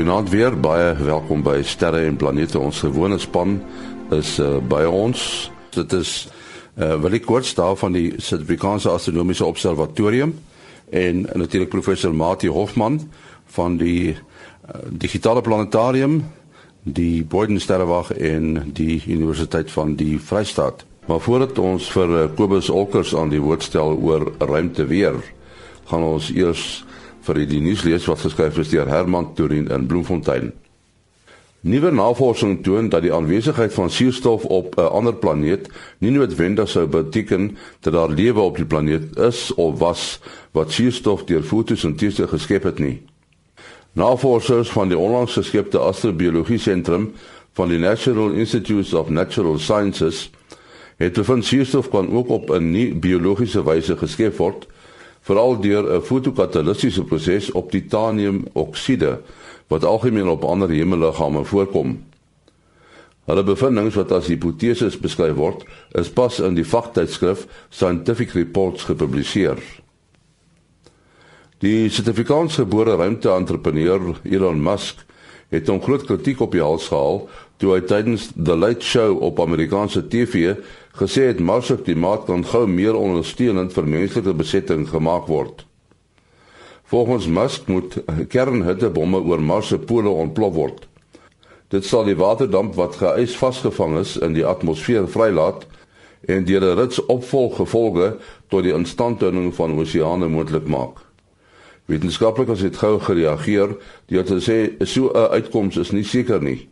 Goeienaand weer. Baie welkom by Sterre en Planete. Ons gewone span is uh, by ons. Dit is uh, Willie Koorts daar van die Suid-Afrikaanse Astronomiese Observatorium en natuurlik professor Mati Hofman van die uh, Digitale Planetarium, die Boydensterrewag en die Universiteit van die Vrystaat. Maar voordat ons vir uh, Kobus Olkers aan die woord stel oor ruimte weer, gaan ons eers vir die nuus lees wat geskryf is deur Herman Turin in Bloemfontein. Nuwe navorsing toon dat die aanwesigheid van suurstof op 'n ander planeet nie noodwendig sou beteken dat daar lewe op die planeet is of was wat suurstof deur fotosintese geskep het nie. Navorsers van die onlangs geskepte astrobiologie sentrum van die National Institute of Natural Sciences het bevind suurstof kan ook op 'n nie biologiese wyse geskep word veral deur 'n fotokatalytiese proses op titaniumoksiede wat algemeen op ander hemelliggame voorkom. Hulle bevindinge wat as hipoteses beskryf word, is pas in die vaktydskrif Scientific Reports gepubliseer. Die sertifikaatgebore ruimte-entrepreneur Elon Musk het 'n groot kritiek op die hals gehaal toe hy tydens The Late Show op Amerikaanse TV gesê het Mars se klimaat kan gou meer ondersteunend vir menslike besetting gemaak word. Volgens Musk moet kernhittebomme oor Mars se pole ontplof word. Dit sal die waterdamp wat geëis vasgevang is in die atmosfeer vrylaat en deur 'n rits opvolggevolge tot die instandhouding van oseane moontlik maak. Wetenskaplikes het gou gereageer deur te sê so 'n uitkoms is nie seker nie.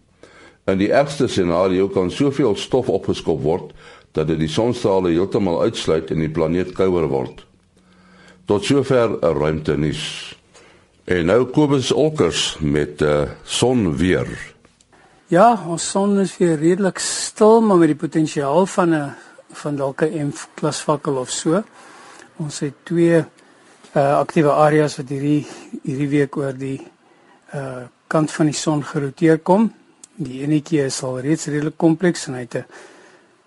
In die ergste scenario kan soveel stof opgeskop word dat dit die sonstrale heeltemal uitsluit en die planeet kouer word. Tot sover 'n ruimte nuus. En nou Kobus Olkers met uh, eh, son weer. Ja, ons son is weer redelik stil, maar met die potensiaal van 'n van dalk 'n M-klas fakkel of so. Ons het twee uh aktiewe areas wat hierdie hierdie week oor die uh kant van die son geroteer kom. Die enetjie is al reeds redelik kompleks en hy het 'n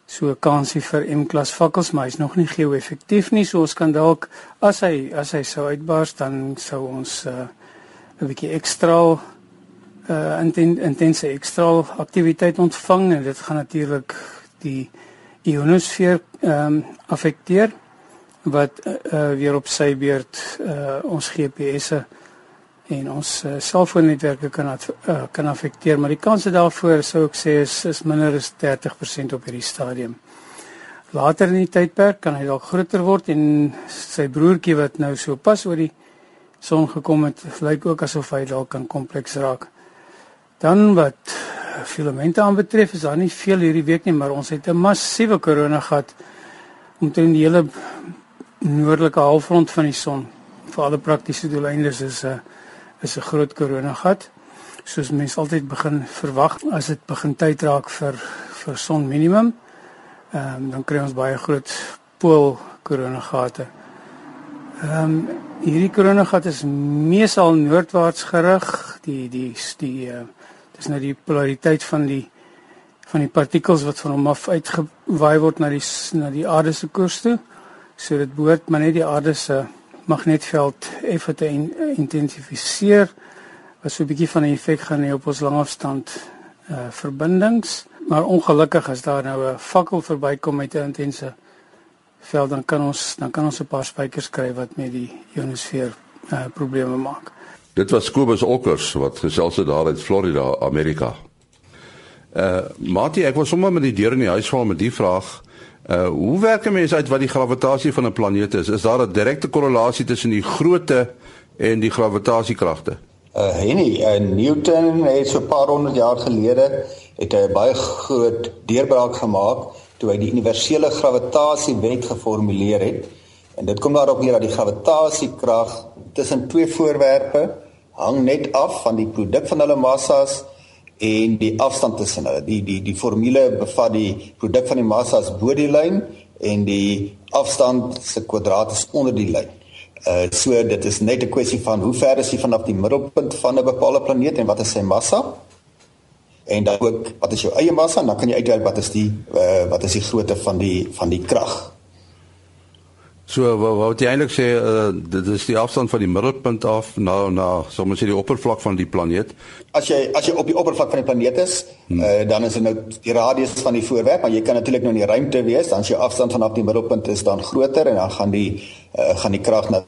so 'n kansie vir M-klas vakkels, maar hy's nog nie geo-effektief nie, so ons kan dalk as hy as hy sou uitbars dan sou ons uh, 'n bietjie ekstra uh inten, intense ekstra aktiwiteit ontvang en dit gaan natuurlik die ionosfeer ehm um, affekteer wat uh, weer op sy beurt uh ons GPS'e en ons uh, selfoonnetwerke kan uh, kan affekteer, maar die kanse daarvoor sou ek sê is is minder as 30% op hierdie stadium. Later in die tydperk kan hy dalk groter word en sy broertjie wat nou so pas oor die son gekom het, lyk ook asof hy dalk kan kompleks raak. Dan wat filamente aanbetref, is daar nie veel hierdie week nie, maar ons het 'n massiewe korona gehad omtrent die hele noordelike halfrond van die son. Vir alle praktiese doeleindes is 'n uh, is 'n groot korona gat. Soos mense altyd begin verwag as dit begin tyd raak vir vir son minimum, ehm um, dan kry ons baie groot pool korona gate. Ehm um, hierdie korona gat is meesal noordwaarts gerig. Die die die uh, dis nou die polariteit van die van die partikels wat van hom af uitgewaai word na die na die aarde se koers toe. So dit behoort maar net die aarde se magnetveld effe te in, intensifiseer wat so 'n bietjie van 'n effek gaan hê op ons langafstand uh verbindings maar ongelukkig as daar nou 'n fakkel verbykom met 'n intense veld dan kan ons dan kan ons 'n paar spykers kry wat met die ionosfeer uh probleme maak. Dit was Kobus Okkers wat gesels het daar uit Florida, Amerika. Uh Mati, ek was sommer met die deur in die huis val met die vraag Uh hoe werk 'n mens uit wat die gravitasie van 'n planeet is? Is daar 'n direkte korrelasie tussen die grootte en die gravitasiekragte? Uh Henny, uh, Newton het so 'n paar honderd jaar gelede het 'n baie groot deurbraak gemaak toe hy die universele gravitasiewet geformuleer het. En dit kom daarop neer dat die gravitasiekrag tussen twee voorwerpe hang net af van die produk van hulle massas en die afstand tussen hulle. Die die die formule bevat die produk van die massa as bo die lyn en die afstand se kwadraat is onder die lyn. Uh so dit is net 'n kwessie van hoe ver is hy vanaf die middelpunt van 'n bepaalde planeet en wat is sy massa? En dan ook wat is jou eie massa? Dan kan jy uitwerk wat is die uh wat is die grootte van die van die krag. So wat jy eintlik sê uh, dit is die afstand van die middelpunt af na na sommer sê die oppervlak van die planeet. As jy as jy op die oppervlak van die planeet is, hmm. uh, dan is dit nou die radius van die voorwerp, maar jy kan natuurlik nou in die ruimte wees, dan is jou afstand vanaf die middelpunt is dan groter en dan gaan die uh, gaan die krag na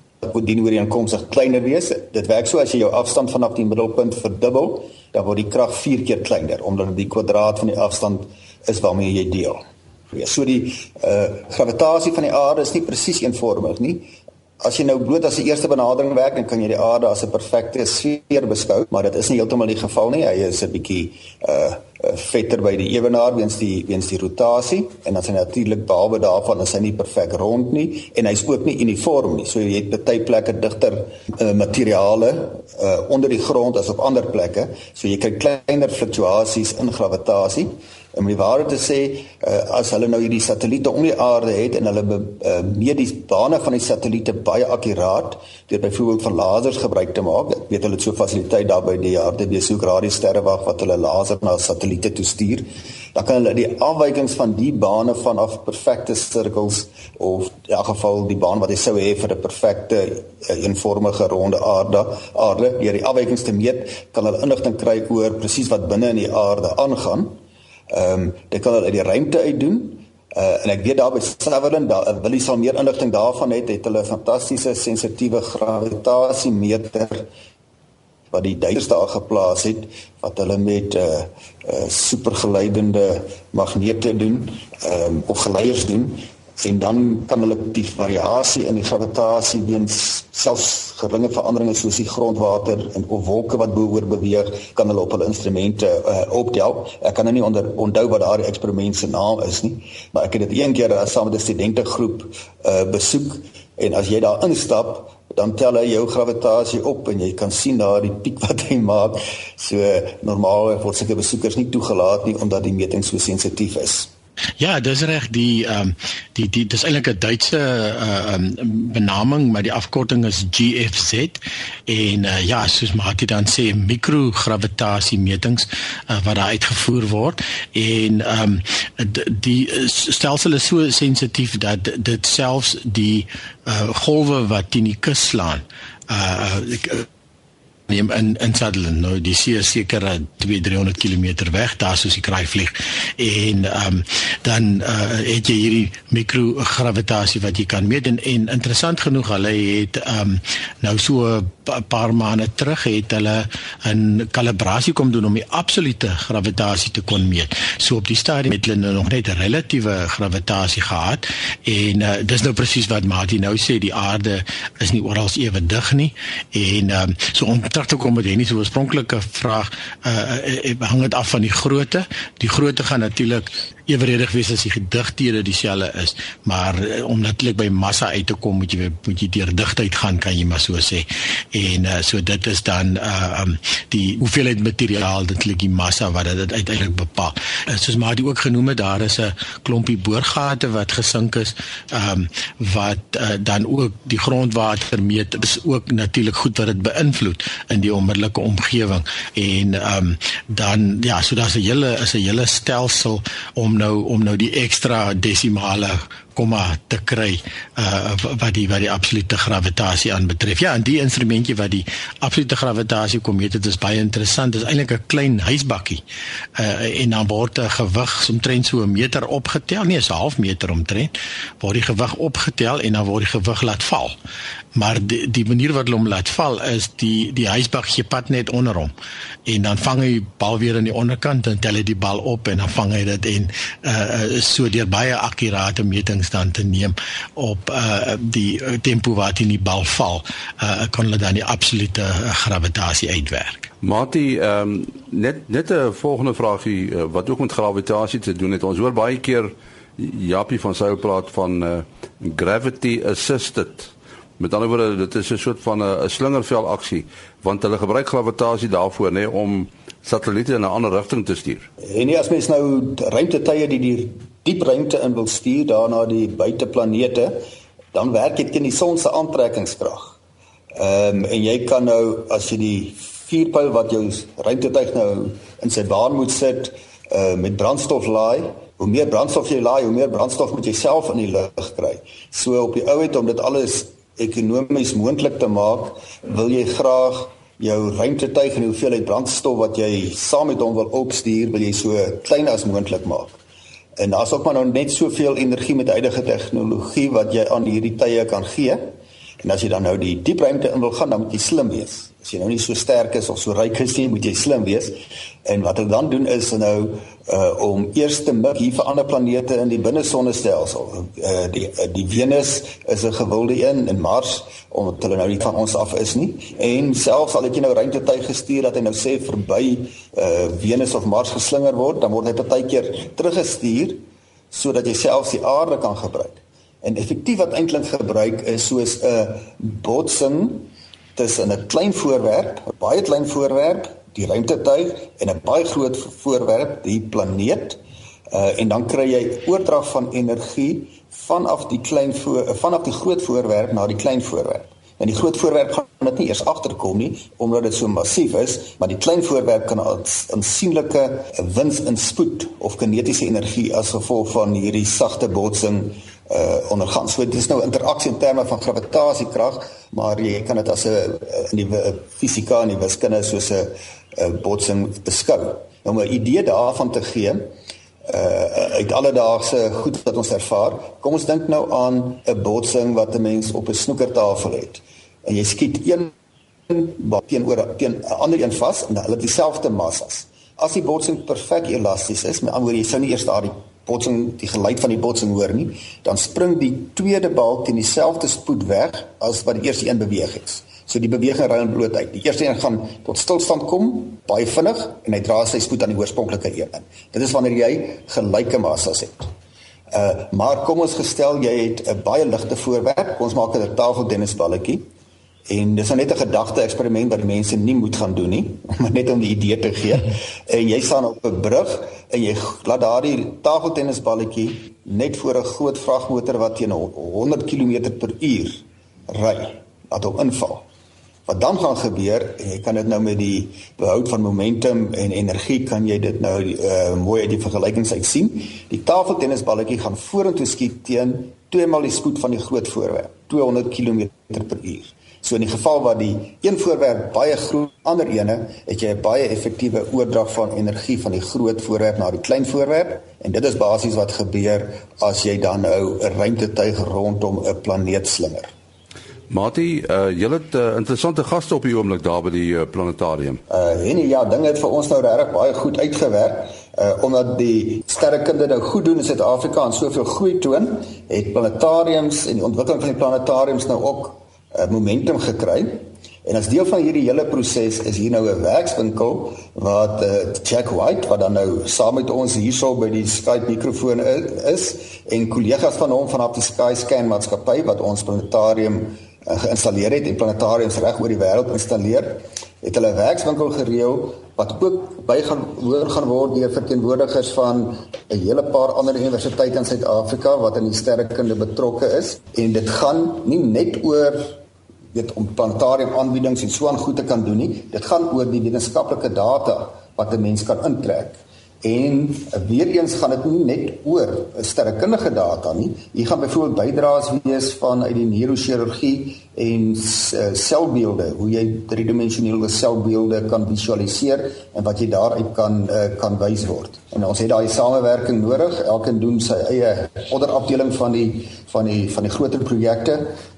dien ooreenkomstig kleiner wees. Dit werk so as jy jou afstand vanaf die middelpunt verdubbel, dan word die krag 4 keer kleiner omdat dit die kwadraat van die afstand is waarmee jy deel So die uh gravitasie van die aarde is nie presies eenvormig nie. As jy nou bloot as 'n eerste benadering werk, dan kan jy die aarde as 'n perfekte sfeer beskou, maar dit is nie heeltemal die geval nie. Hy is 'n bietjie uh vetter by die ewenaar weens die weens die rotasie en dan is hy natuurlik behalwe daarvan is hy nie perfek rond nie en hy's ook nie uniform nie. So jy het baie plekke digter uh, materiale uh onder die grond as op ander plekke. So jy kry kleiner fluktuasies in gravitasie om die waarheid te sê uh, as hulle nou hierdie satelliete om die aarde het en hulle uh, meet die bane van die satelliete baie akkuraat deur byvoorbeeld van lasers gebruik te maak ek weet hulle het so fasiliteit daar by die aarde besoek radiosterrewag wat hulle laser na satelliete toe stuur dan kan hulle die afwykings van die bane vanaf perfekte sirkels of in elk geval die baan wat jy sou hê vir 'n perfekte uh, eenvormige ronde aarde aarde deur die afwykings te meet kan hulle inligting kry oor presies wat binne in die aarde aangaan Ehm um, dit kan hulle uit die ruimte uit doen. Uh, en ek weet daar by Sutherland, daar uh, wil jy sal meer inligting daarvan het, het hulle 'n fantastiese sensitiewe gravitasiemeter wat die Duitsers daar geplaas het wat hulle met 'n uh, uh, supergeleidende magnete doen, um, of geleiers doen en dan kan hulle die variasie in die gravitasie weens selfs geringe veranderinge soos die grondwater en of wolke wat behoor beweeg kan hulle op hulle instrumente uh, optel. Ek kan nou nie onder onthou wat daardie eksperiment se naam is nie, maar ek het dit een keer saam met 'n studentegroep uh, besoek en as jy daar instap dan tel hy jou gravitasie op en jy kan sien daar die piek wat hy maak. So normaal word sulke besoekers nie toegelaat nie omdat die meting so sensitief is. Ja, dis reg die ehm um, die die dis eintlik 'n Duitse uh um, benaming, maar die afkorting is GFZ en uh, ja, soos Mati dan sê mikrogravitasie metings uh, wat daar uitgevoer word. En ehm um, die stelsel is so sensitief dat dit selfs die uh, golwe wat teen die kus slaan uh neem in in Sutherland. Nou die see is seker 2 300 km weg daar soos die kraai vlieg en um, dan uh, het jy hierdie mikrogravitasie wat jy kan meet. En, en interessant genoeg hulle het um, nou so 'n paar maande terug het hulle 'n kalibrasie kom doen om die absolute gravitasie te kon meet. So op die stadium het hulle nou nog net relatiewe gravitasie gehad. En uh, dis nou presies wat Martin nou sê die aarde is nie oral ewe dig nie. En um, so om terug te kom met Henny se oorspronklike vraag, uh, uh, hang dit af van die grootte. Die grootte gaan natuurlik eweredig wees as die gedigthede dieselfde is, maar uh, om natuurlik by massa uit te kom, moet jy moet jy deur digtheid gaan, kan jy maar so sê. En uh, so dit is dan uh um die hoeveelheid materiaal natuurlik die massa wat dit uiteindelik bepaal. Uh, soos maar die ook genoem het, daar is 'n klompie boorgate wat gesink is, um wat uh, dan ook die grondwater meet. Dit is ook natuurlik goed wat dit beïnvloed in die onmiddellike omgewing en um, dan ja, so daar's 'n hele is 'n hele stelsel om nou om nou die ekstra desimale komma te kry uh wat die wat die absolute gravitasie aanbetref. Ja, en die instrumentjie wat die absolute gravitasie kom meet, dit is baie interessant. Dit is eintlik 'n klein huisbakkie. Uh en dan word 'n gewig omtrent so 'n meter opgetel, nie 'n half meter omtrent, word die gewig opgetel en dan word die gewig laat val maar die, die manier wat hom laat val is die die huisbak gee pad net onder hom en dan vang hy bal weer aan die onderkant en tel hy die bal op en dan vang hy dit en uh so deur baie akkurate metings dan te neem op uh die tempo wat in die bal val uh kan hulle dan die absolute gravitasie uitwerk. Mati, ehm um, net net 'n volgende vraagie wat ook met gravitasie te doen het. Ons hoor baie keer Japie van Sail praat van uh gravity assisted Met ander woorde, dit is 'n soort van 'n slingervel aksie want hulle gebruik gravitasie daarvoor nê om satelliete in 'n ander rigting te stuur. En nie as mens nou ruimtetuie die die diep ruimte in wil stuur daarna die buiteplanete, dan werk dit teen die son se aantrekkingskrag. Ehm um, en jy kan nou as jy die vuurpyl wat jou ruimtetuig nou in sy baan moet sit, uh met brandstof laai, hoe meer brandstof jy laai, hoe meer brandstof moet jy self in die lug kry. So op die ou uit om dit alles ekonomies moontlik te maak, wil jy graag jou ruimtetuig en hoeveelheid brandstof wat jy saam met hom wil opstuur, wil jy so klein as moontlik maak. En daar's ook maar nou net soveel energie met huidige tegnologie wat jy aan hierdie tye kan gee. En as jy dan nou die diepruimte in wil gaan, dan moet jy slim wees. As jy nou nie so sterk is of so ryk is nie, moet jy slim wees. En wat ek dan doen is nou uh om eers te mik hier vir ander planete in die binnesonnestelsel. Uh die uh, die Venus is 'n gewilde een en Mars omdat hulle nou nie van ons af is nie. En selfs al het jy nou ruimtetuig gestuur dat hy nou sê verby uh Venus of Mars geslinger word, dan word hy partykeer teruggestuur sodat jy selfs die aarde kan gebruik. En effektief wat eintlik gebruik is soos 'n botsing tussen 'n klein voorwerp, 'n baie klein voorwerp, die ruimtetuig en 'n baie groot voorwerp, die planeet. Uh en dan kry jy oordrag van energie vanaf die klein voor, vanaf die groot voorwerp na die klein voorwerp. En die groot voorwerp gaan dit nie eers agterkom nie omdat dit so massief is, maar die klein voorwerp kan aansienlike wins in spoed of kinetiese energie as gevolg van hierdie sagte botsing uh ondergaan. So dit is nou interaksie in terme van gravitasiekrag, maar jy kan dit as 'n uh, in die fisika en die wiskunde soos 'n uh, botsing beskou. Nou om 'n idee daarvan te gee, uh uit alledaagse goed wat ons ervaar, kom ons dink nou aan 'n botsing wat 'n mens op 'n snoekertafel het. En jy skiet een teenoor teen 'n ander een vas en hulle het dieselfde massas. As die botsing perfek elasties is, met ander woorde jy sou nie eers daardie botsing die geluid van die botsing hoor nie, dan spring die tweede balk teen dieselfde spoed weg as wat die eerste een beweeg het. So die beweging ruil bloot uit. Die eerste een gaan tot stilstand kom baie vinnig en hy dra sy spoed aan die oorspronklike een in. Dit is wanneer jy gelyke massas het. Uh maar kom ons gestel jy het 'n baie ligte voorwerp, ons maak 'n tafeltennisballetjie En dis nou net 'n gedagte eksperiment wat mense nie moet gaan doen nie, maar net om die idee te gee. en jy staan op 'n brug en jy laat daardie tafeltennisballetjie net voor 'n groot vragmotor wat teen 100 km/h ry, laat hom inval. Wat dan gaan gebeur, jy kan dit nou met die behoud van momentum en energie kan jy dit nou uh, mooi uit die vergelykings uit sien. Die tafeltennisballetjie gaan vorentoe skiet teen twee maal die spoed van die groot voorwerp, 200 km/h. So in die geval waar die een voorwerp baie groot ander ene, het jy 'n baie effektiewe oordrag van energie van die groot voorwerp na die klein voorwerp en dit is basies wat gebeur as jy dan nou 'n ruimtetuig rondom 'n planeet slinger. Mati, uh, jy het uh, interessante gaste op die oomblik daar by die uh, planetarium. Uh en ja, dinge het vir ons nou regtig baie goed uitgewerk. Uh omdat die sterrekunde nou goed doen in Suid-Afrika en soveel groei toon, het planetariums en die ontwikkeling van die planetariums nou ook uh, momentum gekry. En as deel van hierdie hele proses is hier nou 'n werkswinkel wat uh, Jack White wat dan nou saam met ons hierso by die Skype mikrofoon is en kollegas van hom vanaf die Skyscan maatskappy wat ons planetarium uh, geïnstalleer het en planetariums reg oor die wêreld installeer, het hulle 'n werkswinkel gereël wat ook by gaan hoor gaan word deur verteenwoordigers van 'n hele paar ander universiteite in Suid-Afrika wat in die sterrekunde betrokke is en dit gaan nie net oor weet om planetarium aanbiedings en so aan goed te kan doen nie. Dit gaan oor die wetenskaplike data wat 'n mens kan intrek. En weer eens gaan dit nie net oor sterrekundige data nie. Hier gaan byvoorbeeld bydraes wees van uit die neurochirurgie en uh, selbeelde, hoe jy driedimensionele selbeelde kan visualiseer en wat jy daaruit kan kan wys word. En ons het daai samewerking nodig. Elkeen doen sy eie onderafdeling van die van die van die groter projekte,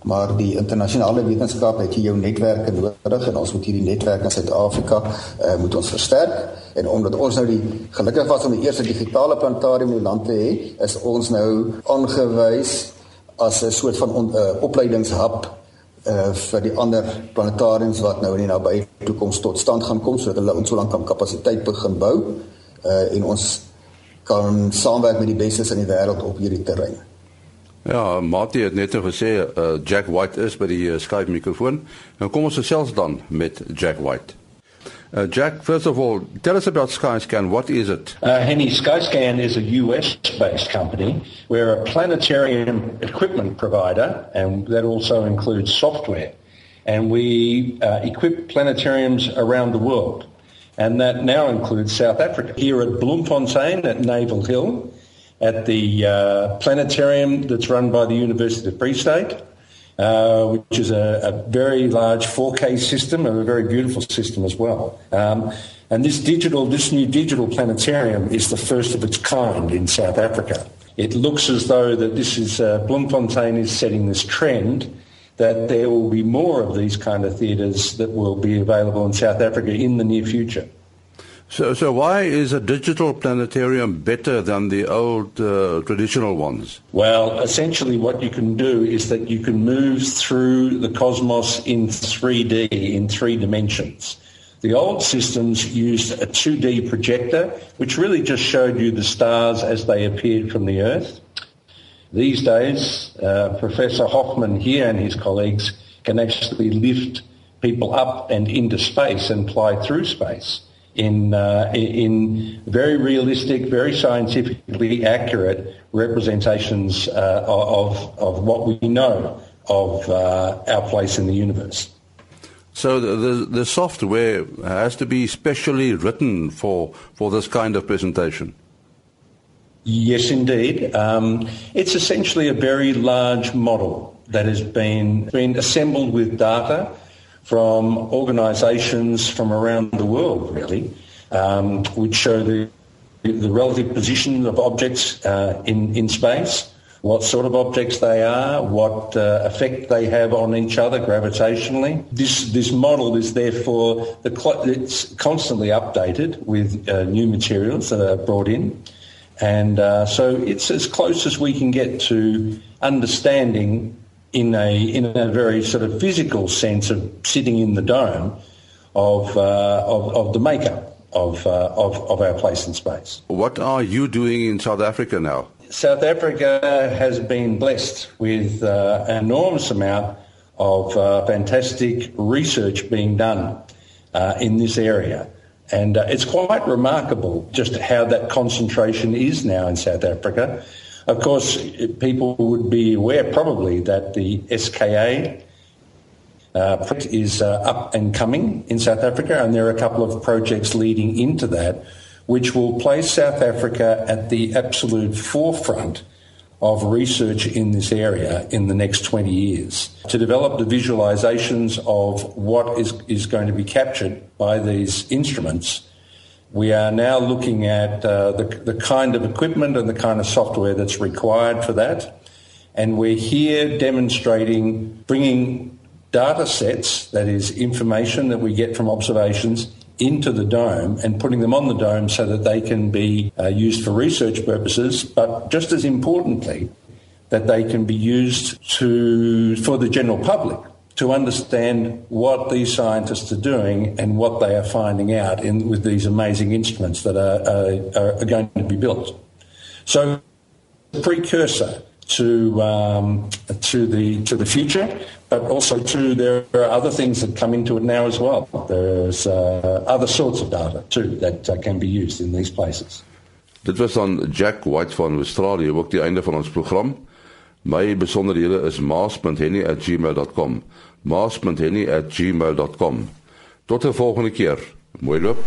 maar die internasionale wetenskap het hier jou netwerke nodig en ons moet hierdie netwerk in Suid-Afrika uh, moet ons versterk en omdat ons nou die gelukkig was om die eerste digitale planetarium in die land te hê, is ons nou aangewys as 'n soort van on, uh, opleidingshub uh vir die ander planetariums wat nou in die nabye toekoms tot stand gaan kom sodat hulle ons so lank kan kapasiteit begin bou uh en ons kan saamwerk met die bestes in die wêreld op hierdie terrein. Ja, Mati het net gesê uh Jack White is by die uh, Skype mikrofoon. Nou kom ons gesels dan met Jack White. Uh, Jack, first of all, tell us about Skyscan. What is it? Uh, Henny, Skyscan is a US-based company. We're a planetarium equipment provider, and that also includes software. And we uh, equip planetariums around the world. And that now includes South Africa. Here at Bloemfontein at Naval Hill, at the uh, planetarium that's run by the University of Free State, uh, which is a, a, very large 4K system and a very beautiful system as well. Um, and this digital, this new digital planetarium is the first of its kind in South Africa. It looks as though that this is uh, Bloemfontein is setting this trend that there will be more of these kind of theatres that will be available in South Africa in the near future. So, so why is a digital planetarium better than the old uh, traditional ones? Well, essentially, what you can do is that you can move through the cosmos in 3D, in three dimensions. The old systems used a 2D projector, which really just showed you the stars as they appeared from the Earth. These days, uh, Professor Hoffman here and his colleagues can actually lift people up and into space and fly through space in, uh, in very realistic, very scientifically accurate representations uh, of, of what we know of uh, our place in the universe. So the, the, the software has to be specially written for for this kind of presentation. Yes, indeed. Um, it's essentially a very large model that has been been assembled with data from organisations from around the world, really, um, which show the the relative position of objects uh, in in space what sort of objects they are, what uh, effect they have on each other gravitationally. This this model is therefore the cl- it's constantly updated with uh, new materials that are brought in, and uh, so it's as close as we can get to understanding in a in a very sort of physical sense of sitting in the dome of uh, of, of the makeup of, uh, of of our place in space. What are you doing in South Africa now? South Africa has been blessed with uh, an enormous amount of uh, fantastic research being done uh, in this area. And uh, it's quite remarkable just how that concentration is now in South Africa. Of course, people would be aware probably that the SKA uh, is uh, up and coming in South Africa, and there are a couple of projects leading into that which will place South Africa at the absolute forefront of research in this area in the next 20 years to develop the visualizations of what is, is going to be captured by these instruments. We are now looking at uh, the, the kind of equipment and the kind of software that's required for that. And we're here demonstrating bringing data sets, that is information that we get from observations, into the dome and putting them on the dome so that they can be uh, used for research purposes, but just as importantly, that they can be used to, for the general public to understand what these scientists are doing and what they are finding out in, with these amazing instruments that are, are, are going to be built. So, precursor to um, to the to the future, but also to there are other things that come into it now as well. There's uh, other sorts of data too that uh, can be used in these places. Dit was dan Jack White van Australië, ook die einde van ons program. My besonderhede is maas.henny@gmail.com. maas.henny@gmail.com. Tot 'n volgende keer. Mooi loop.